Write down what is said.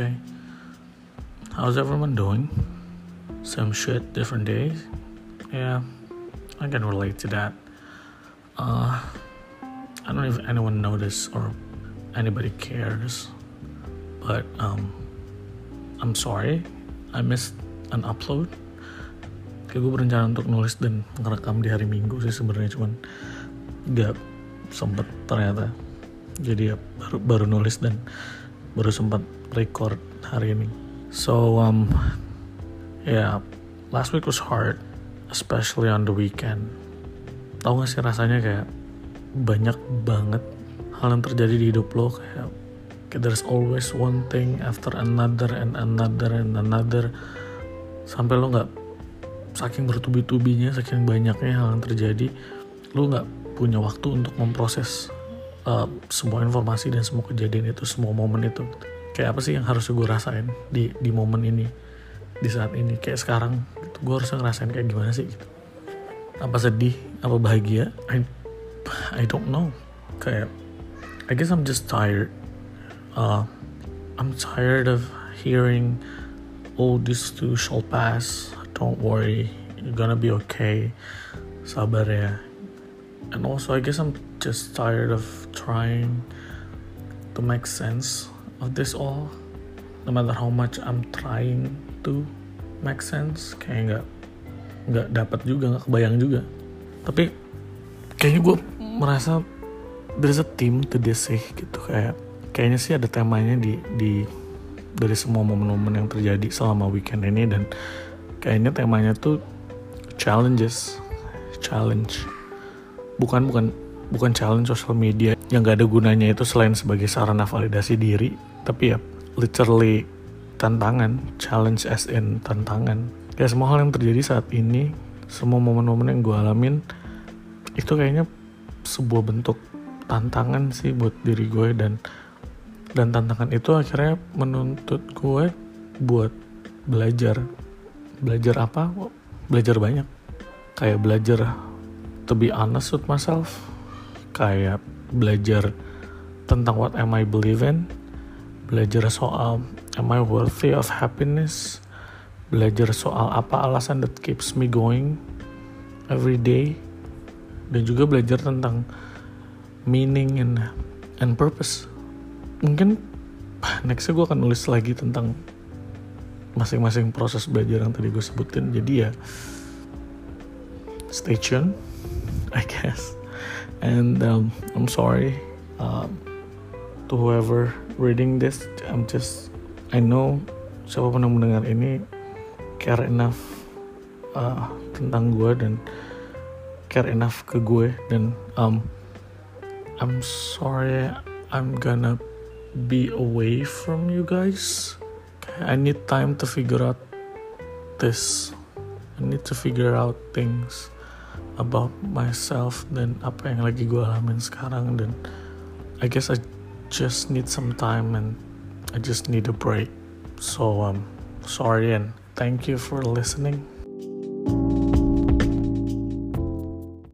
okay. How's everyone doing? Same shit, different days. Yeah, I can relate to that. Uh, I don't know if anyone noticed or anybody cares, but um, I'm sorry I missed an upload. Kayak gue berencana untuk nulis dan ngerekam di hari Minggu sih sebenarnya cuman gak sempet ternyata. Jadi ya baru, baru nulis dan baru sempat record hari ini. So um yeah, last week was hard, especially on the weekend. Tahu gak sih rasanya kayak banyak banget hal yang terjadi di hidup lo kayak, kayak there's always one thing after another and another and another sampai lo nggak saking bertubi-tubinya saking banyaknya hal yang terjadi lo nggak punya waktu untuk memproses uh, semua informasi dan semua kejadian itu semua momen itu kayak apa sih yang harus gue rasain di di momen ini di saat ini kayak sekarang gitu. gue harus ngerasain kayak gimana sih gitu. Apa sedih apa bahagia? I I don't know. Kayak I guess I'm just tired. Uh, I'm tired of hearing oh this too shall pass. Don't worry. You're gonna be okay. Sabar ya. And also I guess I'm just tired of trying to make sense of this all no matter how much I'm trying to make sense kayak nggak nggak dapat juga nggak kebayang juga. Tapi kayaknya gue merasa there's a team to this sih gitu. Kayak kayaknya sih ada temanya di di dari semua momen-momen yang terjadi selama weekend ini dan kayaknya temanya tuh challenges challenge. Bukan bukan bukan challenge social media. Yang gak ada gunanya itu selain sebagai sarana validasi diri tapi ya literally tantangan challenge as in tantangan. Kayak semua hal yang terjadi saat ini semua momen-momen yang gue alamin itu kayaknya sebuah bentuk tantangan sih buat diri gue dan dan tantangan itu akhirnya menuntut gue buat belajar. Belajar apa? Belajar banyak. Kayak belajar to be honest with myself kayak belajar tentang what am I believe in belajar soal am I worthy of happiness belajar soal apa alasan that keeps me going every day dan juga belajar tentang meaning and and purpose. Mungkin nextnya gue akan nulis lagi tentang masing-masing proses belajar yang tadi gue sebutin. Jadi ya stay tune I guess and um, I'm sorry um, to whoever reading this I'm just I know siapa pun yang mendengar ini care enough uh, tentang gue dan care enough ke gue dan um, I'm sorry I'm gonna be away from you guys. I need time to figure out this. I need to figure out things about myself dan apa yang lagi gue alamin sekarang dan I guess I just need some time and I just need a break. So um sorry and thank you for listening